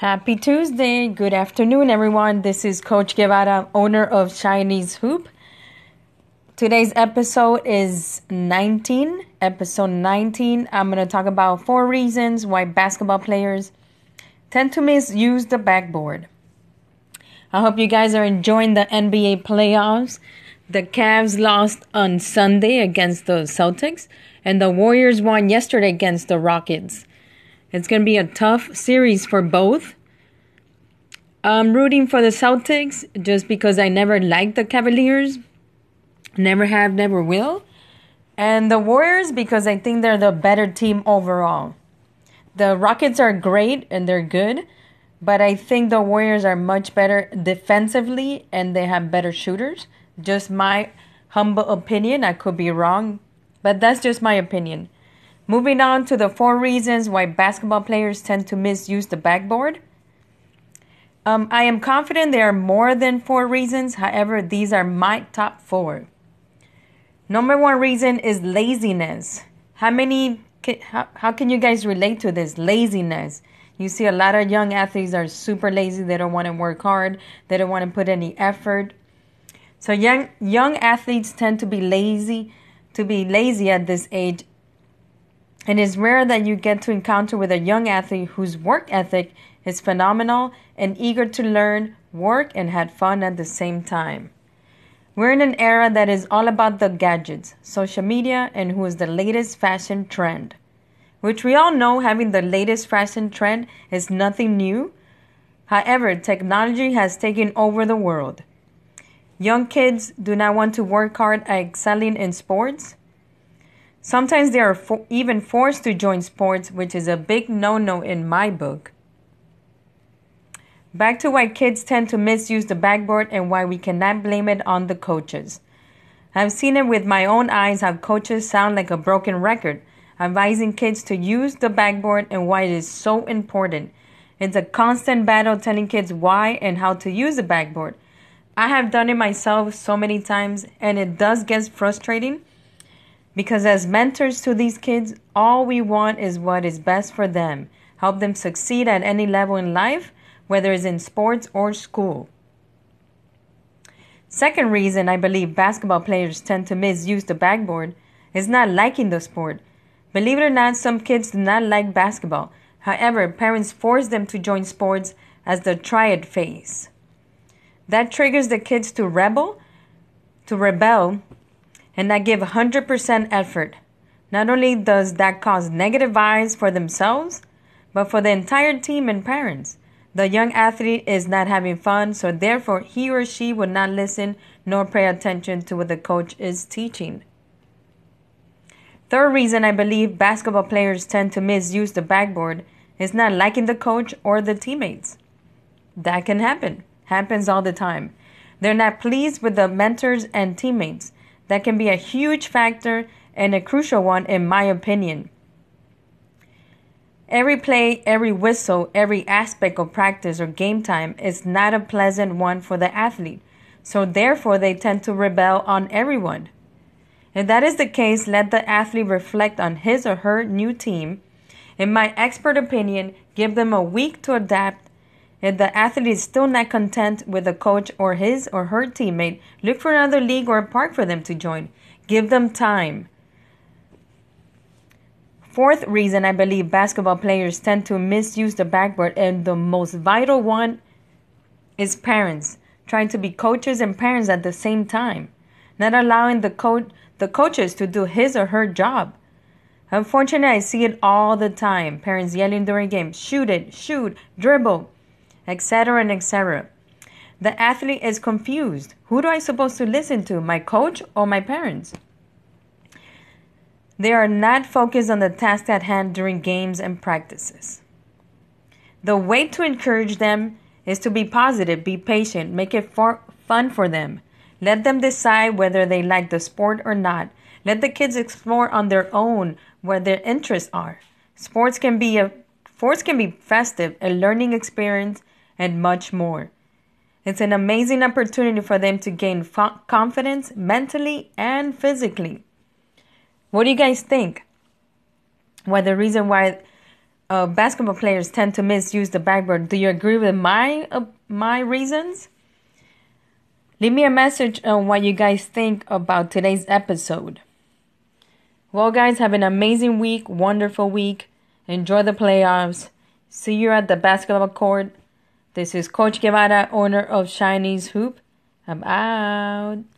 Happy Tuesday. Good afternoon, everyone. This is Coach Guevara, owner of Chinese Hoop. Today's episode is 19. Episode 19. I'm going to talk about four reasons why basketball players tend to misuse the backboard. I hope you guys are enjoying the NBA playoffs. The Cavs lost on Sunday against the Celtics, and the Warriors won yesterday against the Rockets. It's going to be a tough series for both. I'm rooting for the Celtics just because I never liked the Cavaliers. Never have, never will. And the Warriors because I think they're the better team overall. The Rockets are great and they're good, but I think the Warriors are much better defensively and they have better shooters. Just my humble opinion. I could be wrong, but that's just my opinion. Moving on to the four reasons why basketball players tend to misuse the backboard. Um, I am confident there are more than four reasons. However, these are my top four. Number one reason is laziness. How many? How, how can you guys relate to this laziness? You see, a lot of young athletes are super lazy. They don't want to work hard. They don't want to put any effort. So young young athletes tend to be lazy, to be lazy at this age. And it's rare that you get to encounter with a young athlete whose work ethic is phenomenal and eager to learn, work, and had fun at the same time. We're in an era that is all about the gadgets, social media, and who is the latest fashion trend. Which we all know having the latest fashion trend is nothing new. However, technology has taken over the world. Young kids do not want to work hard at excelling in sports. Sometimes they are fo- even forced to join sports, which is a big no no in my book. Back to why kids tend to misuse the backboard and why we cannot blame it on the coaches. I've seen it with my own eyes how coaches sound like a broken record, advising kids to use the backboard and why it is so important. It's a constant battle telling kids why and how to use the backboard. I have done it myself so many times, and it does get frustrating because, as mentors to these kids, all we want is what is best for them, help them succeed at any level in life, whether it's in sports or school. Second reason I believe basketball players tend to misuse the backboard is not liking the sport. Believe it or not, some kids do not like basketball. However, parents force them to join sports as the it phase. That triggers the kids to rebel, to rebel, and not give 100% effort. Not only does that cause negative vibes for themselves, but for the entire team and parents. The young athlete is not having fun, so therefore he or she will not listen nor pay attention to what the coach is teaching. Third reason I believe basketball players tend to misuse the backboard is not liking the coach or the teammates. That can happen. Happens all the time. They're not pleased with the mentors and teammates. That can be a huge factor and a crucial one in my opinion. Every play, every whistle, every aspect of practice or game time is not a pleasant one for the athlete, so therefore they tend to rebel on everyone. If that is the case, let the athlete reflect on his or her new team. In my expert opinion, give them a week to adapt. If the athlete is still not content with the coach or his or her teammate, look for another league or a park for them to join. Give them time. Fourth reason I believe basketball players tend to misuse the backboard, and the most vital one is parents trying to be coaches and parents at the same time, not allowing the coach the coaches to do his or her job. Unfortunately, I see it all the time. Parents yelling during games, shoot it, shoot, dribble, etc. and etc. The athlete is confused. Who do I supposed to listen to, my coach or my parents? They are not focused on the task at hand during games and practices. The way to encourage them is to be positive, be patient, make it for fun for them. Let them decide whether they like the sport or not. Let the kids explore on their own where their interests are. Sports can be a sports can be festive, a learning experience, and much more. It's an amazing opportunity for them to gain confidence mentally and physically. What do you guys think? Well, the reason why uh, basketball players tend to misuse the backboard. Do you agree with my uh, my reasons? Leave me a message on what you guys think about today's episode. Well, guys, have an amazing week, wonderful week. Enjoy the playoffs. See you at the basketball court. This is Coach Guevara, owner of Chinese Hoop. I'm out.